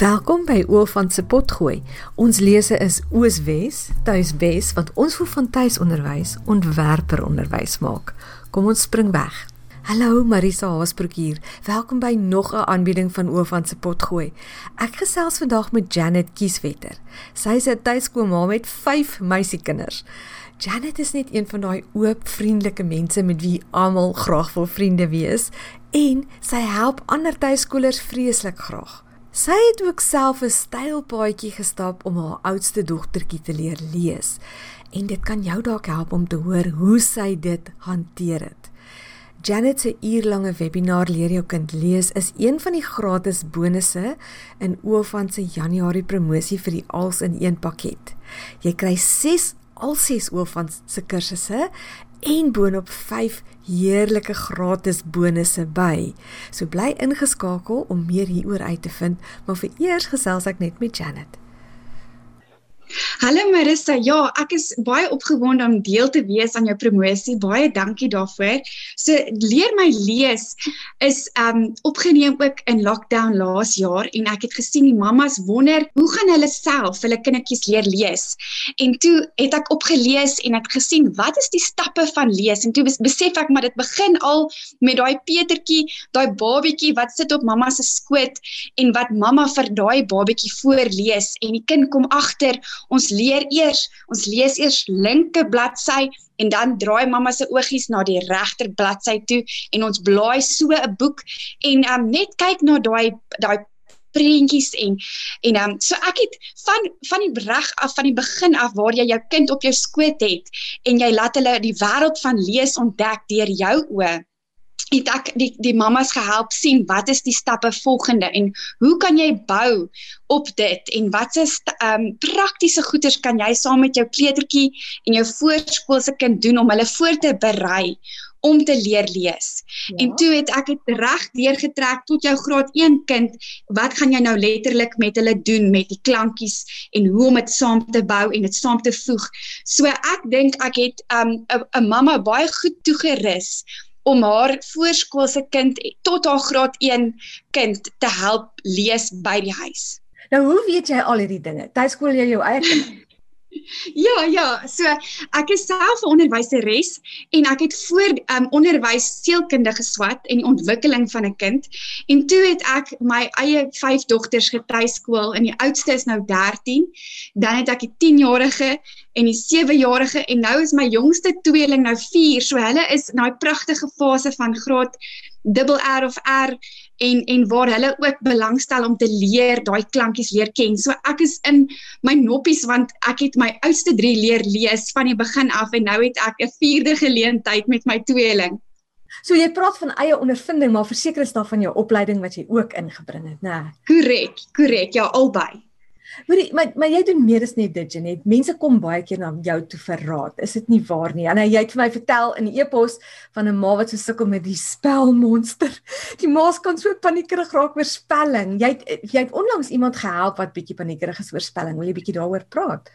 Welkom by Oofant se potgooi. Ons lese is Ooswes, Tuiswes wat ons voel van tuisonderwys ontwerper onderwys maak. Kom ons spring weg. Hallo Marisa Haasbroek hier. Welkom by nog 'n aanbieding van Oofant se potgooi. Ek gesels vandag met Janet Kieswetter. Sy is 'n tuiskoolma met 5 meisiekinders. Janet is net een van daai oop, vriendelike mense met wie almal graag wil vriende wees en sy help ander tuiskoolers vreeslik graag. Sy het ook self 'n stylpaadjie gestap om haar oudste dogtertjie te leer lees. En dit kan jou dalk help om te hoor hoe sy dit hanteer het. Janet se uurlange webinar leer jou kind lees is een van die gratis bonusse in Oofan se Januarie promosie vir die als in een pakket. Jy kry 6 al 6 Oofan se kursusse en boonop 5 heerlike gratis bonusse by. So bly ingeskakel om meer hieroor uit te vind, maar vir eers gesels ek net met Janet. Hallo Marissa. Ja, ek is baie opgewonde om deel te wees aan jou promosie. Baie dankie daarvoor. So leer my lees is um opgeneem ook in lockdown laas jaar en ek het gesien die mammas wonder hoe gaan hulle self hulle kindertjies leer lees. En toe het ek opgelees en ek gesien wat is die stappe van lees en toe besef ek maar dit begin al met daai Petertjie, daai babietjie wat sit op mamma se skoot en wat mamma vir daai babietjie voorlees en die kind kom agter Ons leer eers, ons lees eers linker bladsy en dan draai mamma se oogies na die regter bladsy toe en ons blaai so 'n boek en um, net kyk na daai daai prentjies en en um, so ek het van van die reg af van die begin af waar jy jou kind op jou skoot het en jy laat hulle die wêreld van lees ontdek deur jou oë het ek die die mammas gehelp sien wat is die stappe volgende en hoe kan jy bou op dit en wat is ehm um, praktiese goeders kan jy saam met jou kleutertjie en jou voorskoolse kind doen om hulle voor te berei om te leer lees. Ja. En toe het ek dit reg deurgetrek tot jou graad 1 kind, wat gaan jy nou letterlik met hulle doen met die klankies en hoe om dit saam te bou en dit saam te voeg. So ek dink ek het ehm, 'n um, 'n mamma baie goed toegerus om haar voorskoolse kind tot haar graad 1 kind te help lees by die huis. Nou hoe weet jy al hierdie dinge? Tuiskool jy jou eie kind? Ja, ja, so ek is self 'n onderwyseres en ek het voor um onderwys seelkundige geswat en die ontwikkeling van 'n kind. En toe het ek my eie vyf dogters getuiskool en die oudste is nou 13. Dan het ek die 10-jarige en die 7-jarige en nou is my jongste tweeling nou 4. So hulle is in daai pragtige fase van graad dubbel R of R en en waar hulle ook belangstel om te leer, daai klankies leer ken. So ek is in my noppies want ek het my oudste 3 leer lees van die begin af en nou het ek 'n vierde geleentheid met my tweeling. So jy praat van eie ondervinding, maar verseker is daar van jou opleiding wat jy ook ingebring het, né? Korrek, korrek, ja, albei. Hoorie, maar maar jy doen meer as net dit, Janet. Mense kom baie keer na jou toe vir raad. Is dit nie waar nie? En jy het vir my vertel in die e-pos van 'n ma wat so sukkel met die spelmonster. Die ma's kan so paniekerig raak oor spelling. Jy het jy het onlangs iemand gehelp wat bietjie paniekerig is oor spelling. Wil jy bietjie daaroor praat?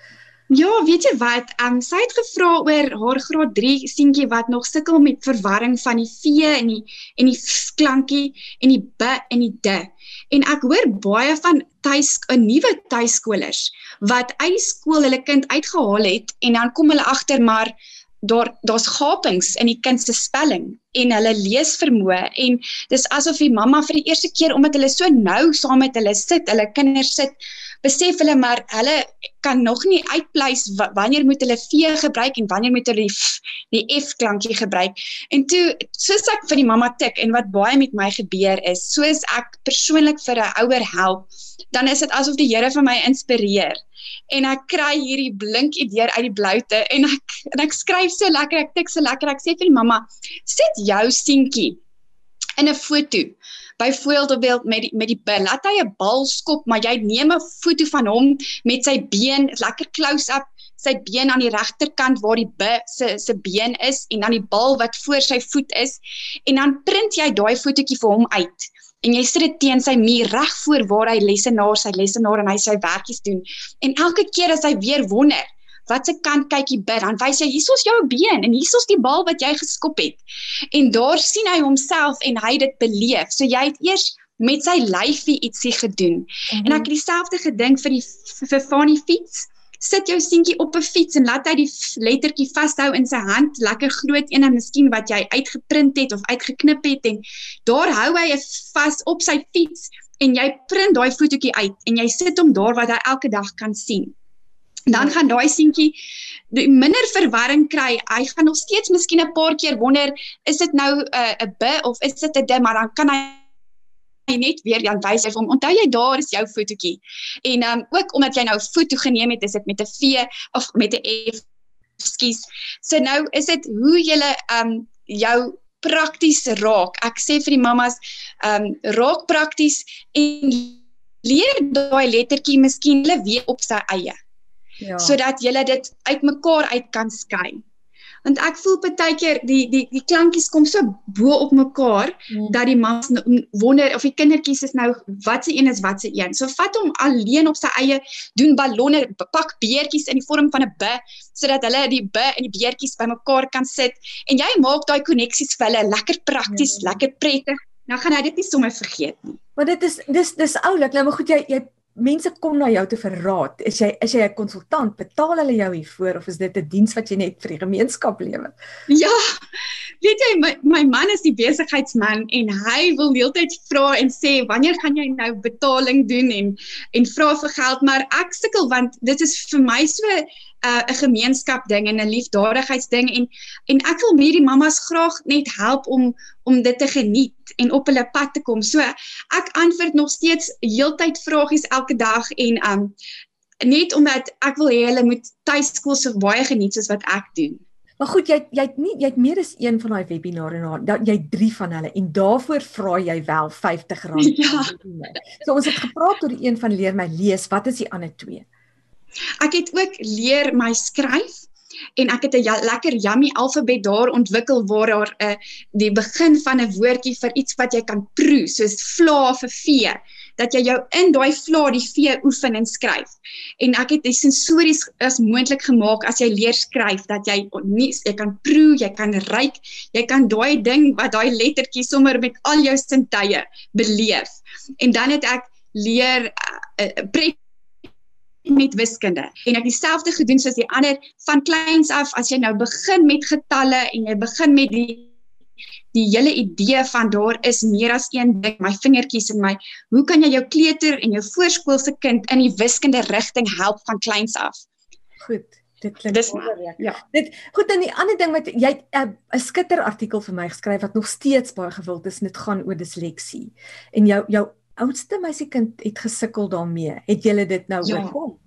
Ja, weet jy wat? Um sy het gevra oor haar graad 3 seentjie wat nog sukkel met verwarring van die v en die en die klankie en die b en die d. En ek hoor baie van tuis 'n nuwe tuiskolers wat uit die skool hulle kind uitgehaal het en dan kom hulle agter maar daar daar's gapings in die kind se spelling en hulle leesvermoë en dis asof die mamma vir die eerste keer omdat hulle so nou saam met hulle sit, hulle kinders sit besef hulle maar hulle kan nog nie uitpleis wanneer moet hulle v gebruik en wanneer moet hulle die f, die f klankie gebruik. En toe soos ek vir die mamma tik en wat baie met my gebeur is, soos ek persoonlik vir 'n ouer help, dan is dit asof die Here vir my inspireer en ek kry hierdie blink idee uit die bloute en ek en ek skryf so lekker, ek tik so lekker. Ek sê vir die mamma, sit jou seentjie in 'n foto byvoorbeeld met die, met die laat hy 'n bal skop, maar jy neem 'n foto van hom met sy been, lekker close-up, sy been aan die regterkant waar die b se se been is en dan die bal wat voor sy voet is en dan print jy daai fotootjie vir hom uit en jy sit dit teen sy muur reg voor waar hy lesenaar sy lesenaar en hy sy werkies doen en elke keer as hy weer wonder wat se kant kyk jy bid dan wys hy hiersoos jou been en hiersoos die bal wat jy geskop het en daar sien hy homself en hy dit beleef so jy het eers met sy lyfie ietsie gedoen. Mm -hmm. En ek het dieselfde gedink vir die vir van die fiets. Sit jou seentjie op 'n fiets en laat hy die lettertjie vashou in sy hand, lekker groot een en miskien wat jy uitgeprint het of uitgeknip het en daar hou hy vas op sy fiets en jy print daai fotootjie uit en jy sit hom daar wat hy elke dag kan sien. Dan gaan daai seentjie minder verwarring kry. Hy gaan nog steeds miskien 'n paar keer wonder, is dit nou 'n uh, 'n b of is dit 'n d, maar dan kan hy net weer dan wys hy hom onthou jy daar is jou fotootjie en um, ook omdat jy nou 'n foto geneem het is dit met 'n V of met 'n F skus so nou is dit hoe jy um jou prakties raak. Ek sê vir die mamas um raak prakties en leer daai lettertjie miskien hulle weer op sy eie ja sodat jy dit uitmekaar uit kan skei want ek voel baie keer die die die klankies kom so bo op mekaar hmm. dat die mans wonder of die kindertjies is nou wat se een is wat se een. So vat hom alleen op sy eie doen ballonne, pak beertjies in die vorm van 'n b sodat hulle die b en die beertjies bymekaar kan sit en jy maak daai koneksies vir hulle lekker prakties, hmm. lekker prettig. Nou gaan hy dit nie sommer vergeet nie. Maar dit is dis dis oulik. Nou maar goed jy jy mense kom na jou toe vir raad. Is jy is jy 'n konsultant? Betaal hulle jou hiervoor of is dit 'n diens wat jy net vir die gemeenskap lewer? Ja. Weet jy my, my man is die besigheidsman en hy wil heeltyd vra en sê wanneer gaan jy nou betaling doen en en vra vir geld, maar ek sukkel want dit is vir my so 'n uh, 'n gemeenskap ding en 'n liefdadigheidsding en en ek wil hierdie mamas graag net help om om dit te geniet en op hulle pad te kom. So ek antwoord nog steeds heeltyd vragies elke dag en um net omdat ek wil hê hulle moet tuiskool so baie geniet soos wat ek doen. Maar goed, jy jy het nie jy het meer as een van daai webinare na. Dat jy 3 van hulle en daarvoor vra jy wel R50. Ja. So ons het gepraat oor die een van leer my lees. Wat is die ander twee? Ek het ook leer my skryf en ek het 'n ja, lekker yummy alfabet daar ontwikkel waar daar 'n uh, die begin van 'n woordjie vir iets wat jy kan proe soos vla vir vee dat jy jou in daai vla die vee oefen en skryf. En ek het dit sensories as moontlik gemaak as jy leer skryf dat jy nie jy kan proe, jy kan ruik, jy kan daai ding wat daai lettertjie sommer met al jou sintuie beleef. En dan het ek leer uh, uh, met wiskunde. En ek dieselfde gedoen soos die ander van kleins af as jy nou begin met getalle en jy begin met die die hele idee van daar is meer as een ding, my vingertjies en my hoe kan jy jou kleuter en jou voorskoolse kind in die wiskunde rigting help van kleins af? Goed. Dit klink wonderlik. Ja. Dit goed en die ander ding wat jy 'n uh, skitter artikel vir my geskryf wat nog steeds baie gewild is, dit gaan oor disleksie. En jou jou oudste meisiekind het gesukkel daarmee. Het jy dit nou ja. oorkom?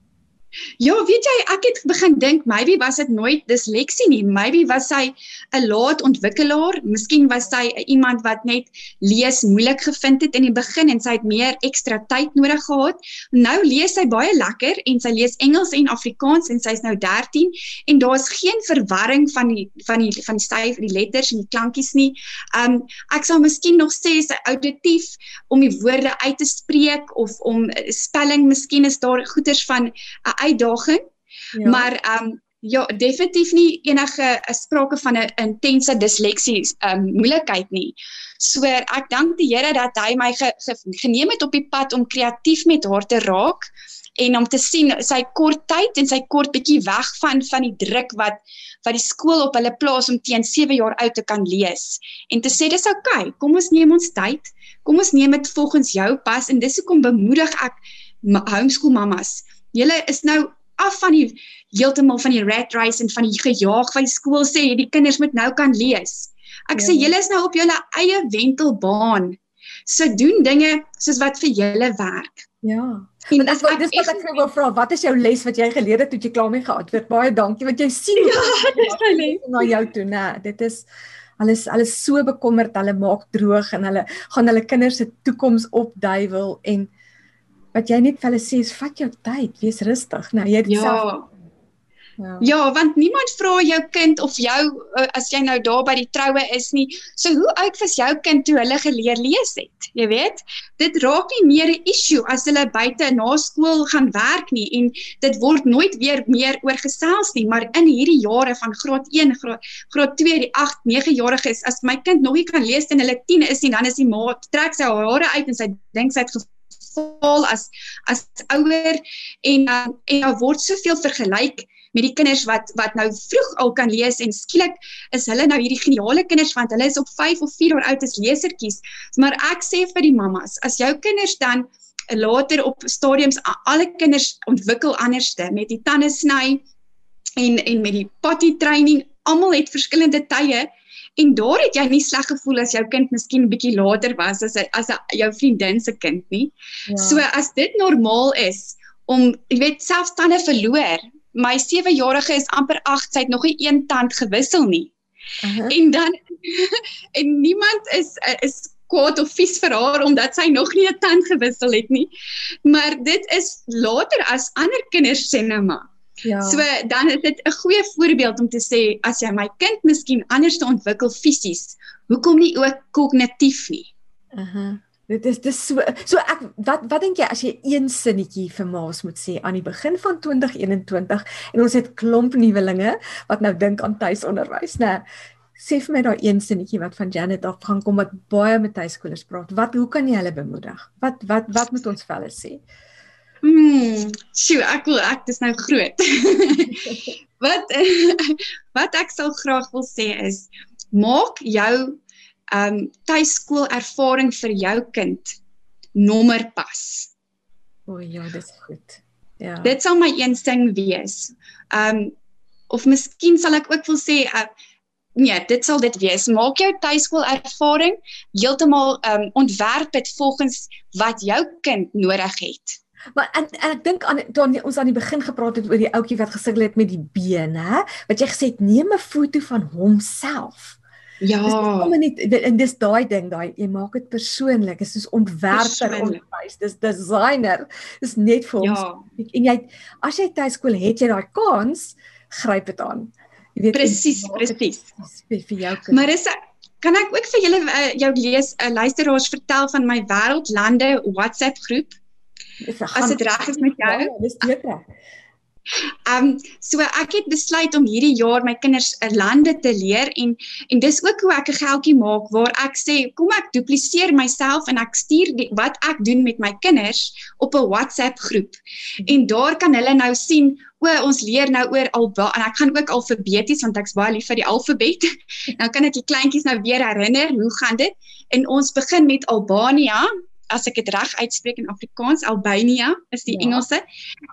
Ja, weet jy, ek het begin dink maybe was dit nooit disleksie nie. Maybe was sy 'n laat ontwikkelaar. Miskien was sy iemand wat net lees moeilik gevind het in die begin en sy het meer ekstra tyd nodig gehad. Nou lees sy baie lekker en sy lees Engels en Afrikaans en sy's nou 13 en daar's geen verwarring van die van die van die styf die letters en die klankies nie. Um ek sal miskien nog sê sy auditief om die woorde uit te spreek of om spelling, miskien is daar goeters van 'n uitdaging. Ja. Maar ehm um, ja, definitief nie enige eh, sprake van 'n intense disleksie ehm um, moeilikheid nie. So ek dank die Here dat hy my ge, ge, geneem het op die pad om kreatief met haar te raak en om te sien sy kort tyd en sy kort bietjie weg van van die druk wat wat die skool op hulle plaas om teen 7 jaar oud te kan lees en te sê dis oukei okay, kom ons neem ons tyd kom ons neem dit volgens jou pas en dis hoekom bemoedig ek homeschool mamas Julle is nou af van die heeltemal van die rat race en van die gejaag van die skool sê die kinders moet nou kan lees. Ek ja. sê julle is nou op julle eie wentelbaan. So doen dinge soos wat vir julle werk. Ja. En dis wat dis wat ek vir wil vra, wat is jou les wat jy geleer het toe jy klaar mee gehad het? Baie dankie want jy sien ja, dis my les na jou toe, né? Dit is alles alles so bekommerd, hulle maak droog en hulle gaan hulle kinders se toekoms opduiwel en wat jy net vir hulle sê is vat jou tyd, wees rustig. Nou jy het ja. self Ja. ja, want niemand vra jou kind of jou uh, as jy nou daar by die troue is nie. So hoe oud was jou kind toe hulle geleer lees het? Jy weet, dit raak nie meer 'n issue as hulle buite na skool gaan werk nie en dit word nooit weer meer oorgesels nie, maar in hierdie jare van graad 1, graad, graad 2, die 8, 9 jariges as my kind nog nie kan lees en hulle 10 is nie, dan is die ma trek sy hare uit en sy dink sy het geval as as ouer en uh, en daar word soveel vergelyk met die kinders wat wat nou vroeg al kan lees en skielik is hulle nou hierdie geniale kinders want hulle is op 5 of 4 jaar oud as lesertjies. Maar ek sê vir die mammas, as jou kinders dan later op stadiums alle kinders ontwikkel anderste met die tande sny en en met die potty training, almal het verskillende tye en daar het jy nie sleg gevoel as jou kind miskien bietjie later was as as jou vriendin se kind nie. Ja. So as dit normaal is om jy weet selfs tande verloor my 7-jarige is amper 8, sy het nog nie een tand gewissel nie. Uh -huh. En dan en niemand is is kwaad of vies vir haar omdat sy nog nie 'n tand gewissel het nie. Maar dit is later as ander kinders sê nou maar. Ja. So dan is dit 'n goeie voorbeeld om te sê as jy my kind miskien anders te ontwikkel fisies, hoekom nie ook kognitief nie? Uh -huh. Dit is dis so so ek wat wat dink jy as jy een sinnetjie vir ma's moet sê aan die begin van 2021 en ons het klomp nuwelinge wat nou dink aan tuisonderwys, né? Sê vir my daai een sinnetjie wat van Janet af gaan kom wat baie met tuiskolers praat. Wat hoe kan jy hulle bemoedig? Wat wat wat moet ons vir hulle sê? Mm, sjoe, ek wil ek dis nou groot. wat wat ek sal graag wil sê is maak jou um tuiskool ervaring vir jou kind nommer pas. O ja, dit is goed. Ja. Dit sal my een ding wees. Um of miskien sal ek ook wil sê uh, nee, dit sal dit wees. Maak jou tuiskool ervaring heeltemal um ontwerp dit volgens wat jou kind nodig het. Maar en, en ek dink aan toe ons aan die begin gepraat het oor die ouetjie wat gesukkel het met die been, hè? Wat jy gesê het, neem 'n foto van homself. Ja. Dis kom net en dis daai ding daai jy maak dit persoonlik. Dit is soos ontwerper onderwys. Dis designer. Dis net vir ons. Ja. En jy as jy tuiskool het jy daai kans, gryp dit aan. Jy weet presies, presies. vir jou kind. Maar is kan ek ook vir julle uh, jou lees 'n uh, luisteraars vertel van my wêreldlande WhatsApp groep? As dit reg is met jou. Ja, dis beter. Ehm um, so ek het besluit om hierdie jaar my kinders 'n lande te leer en en dis ook hoe ek 'n geldjie maak waar ek sê kom ek dupliseer myself en ek stuur die, wat ek doen met my kinders op 'n WhatsApp groep. En daar kan hulle nou sien o ons leer nou oor alba en ek gaan ook alfabeties want ek's baie lief vir die alfabet. nou kan ek die kleintjies nou weer herinner hoe gaan dit? En ons begin met Albania as ek dit reg uitspreek in Afrikaans Albania is die ja. Engelse.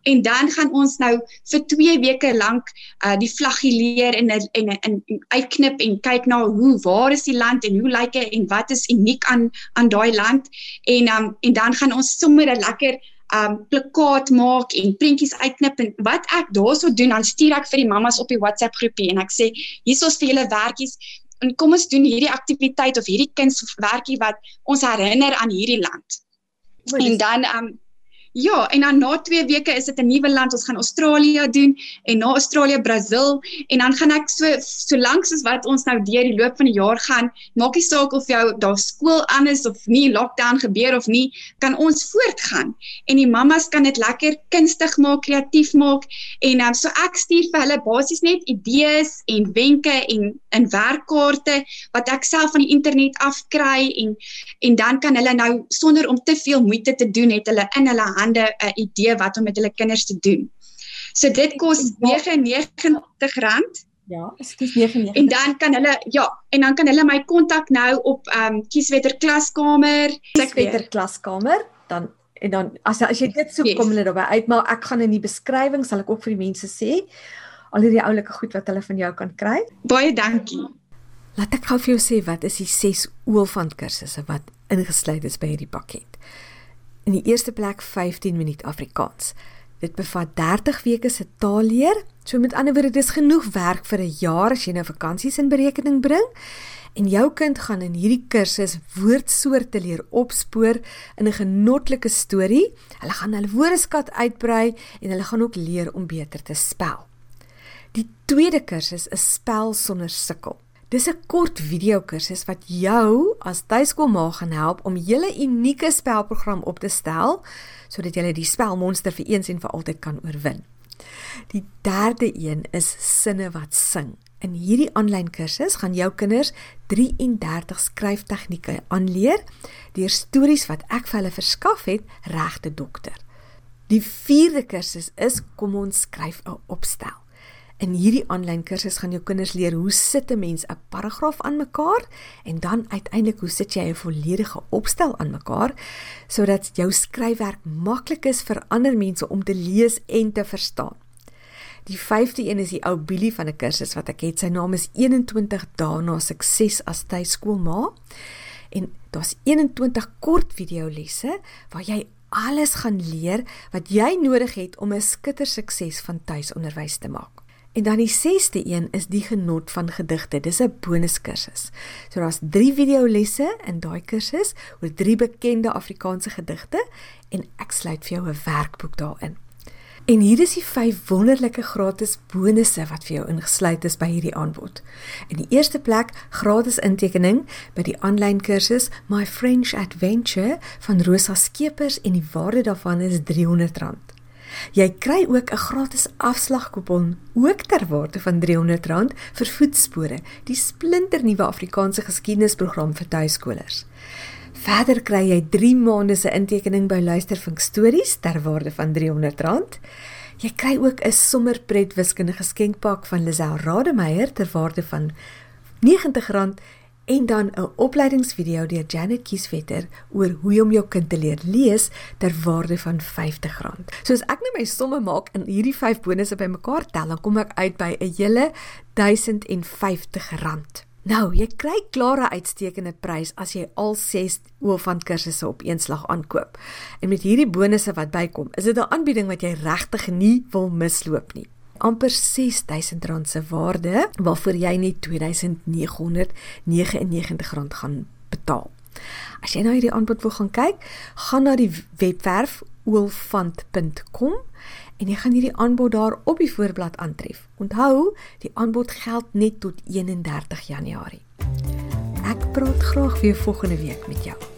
En dan gaan ons nou vir 2 weke lank uh, die vlaggie leer en en en uitknip en kyk na hoe waar is die land en hoe lyk dit en wat is uniek aan aan daai land. En um, en dan gaan ons sommer 'n lekker um plakkaat maak en prentjies uitknip en wat ek daarso doen dan stuur ek vir die mammas op die WhatsApp groepie en ek sê hierso's vir julle werkies en kom ons doen hierdie aktiwiteit of hierdie kunswerkie wat ons herinner aan hierdie land. En dan um Ja, en dan na 2 weke is dit 'n nuwe land. Ons gaan Australië doen en na Australië Brasil en dan gaan ek so so lank soos wat ons nou deur die loop van die jaar gaan, maak nie saak of jou daar skool aan is of nie, lockdown gebeur of nie, kan ons voortgaan. En die mammas kan dit lekker kunstig maak, kreatief maak en um, so ek stuur vir hulle basies net idees en wenke en in werkkaarte wat ek self van die internet afkry en en dan kan hulle nou sonder om te veel moeite te doen het hulle in hulle hande 'n idee wat om met hulle kinders te doen. So dit kos R99. Ja, ekskuus 99. En dan kan hulle ja, en dan kan hulle my kontak nou op ehm um, Kieswetter klaskamer, Kieswetter klaskamer, dan en dan as as jy dit soek yes. kom hulle daarby uit, maar ek gaan in die beskrywing sal ek ook vir die mense sê al hierdie oulike goed wat hulle van jou kan kry. Baie dankie. Laat ek gou vir jou sê wat is die 6 oolfant kursusse wat ingesluit is by hierdie pakket. In die eerste plek 15 minuut Afrikaans. Dit bevat 30 weke se taalleer. So met ander woorde, dis genoeg werk vir 'n jaar as jy nou vakansies in berekening bring. En jou kind gaan in hierdie kursus woordsoorte leer opspoor in 'n genotlike storie. Hulle gaan hulle woordeskat uitbrei en hulle gaan ook leer om beter te spel. Die tweede kursus is spel sonder sukkel. Dis 'n kort video kursus wat jou as tuiskoolma gaan help om julle unieke spelprogram op te stel sodat jy die spelmonster vir eens en vir altyd kan oorwin. Die derde een is sinne wat sing. In hierdie aanlyn kursus gaan jou kinders 33 skryftegnieke aanleer deur stories wat ek vir hulle verskaf het regte dokter. Die vierde kursus is kom ons skryf 'n opstel. In hierdie aanlyn kursus gaan jou kinders leer hoe sit 'n mens 'n paragraaf aan mekaar en dan uiteindelik hoe sit jy 'n volledige opstel aan mekaar sodat jou skryfwerk maklik is vir ander mense om te lees en te verstaan. Die 5de een is die ou Billy van 'n kursus wat ek het. Sy naam is 21 dae na sukses as tuiskoolma. En daar's 21 kort videolesse waar jy alles gaan leer wat jy nodig het om 'n skitter sukses van tuisonderwys te maak. En dan die 6ste een is die genot van gedigte. Dis 'n bonuskursus. So daar's 3 videolesse in daai kursus oor 3 bekende Afrikaanse gedigte en ek sluit vir jou 'n werkboek daarin. En hier is die 5 wonderlike gratis bonusse wat vir jou ingesluit is by hierdie aanbod. In die eerste plek gratis intekening by die aanlyn kursus My French Adventure van Rosa Skeepers en die waarde daarvan is R300. Jy kry ook 'n gratis afslagkupon ook ter waarde van R300 vir voetspore, die splinternuwe Afrikaanse geskiedenisprogram vir tuiskolers. Verder kry jy 3 maande se intekening by Luistervink Stories ter waarde van R300. Jy kry ook 'n sommerpret wiskundige geskenkpak van Lisel Rademeier ter waarde van R90 en dan 'n opleidingsvideo deur Janet Kiesvetter oor hoe om jou kind te leer lees ter waarde van R50. So as ek nou my somme maak en hierdie 5 bonusse bymekaar tel, dan kom ek uit by 'n hele R1050. Nou, jy kry klare uitstekende prys as jy al 6 Oofant kursusse op een slag aankoop. En met hierdie bonusse wat bykom, is dit 'n aanbieding wat jy regtig nie wil misloop nie amper R6000 se waarde waarvoor jy net R2999 gaan betaal. As jy nou hierdie aanbod wil gaan kyk, gaan na die webwerf oolfant.com en jy gaan hierdie aanbod daar op die voorblad aantref. Onthou, die aanbod geld net tot 31 Januarie. Ek praat graag weer volgende week met jou.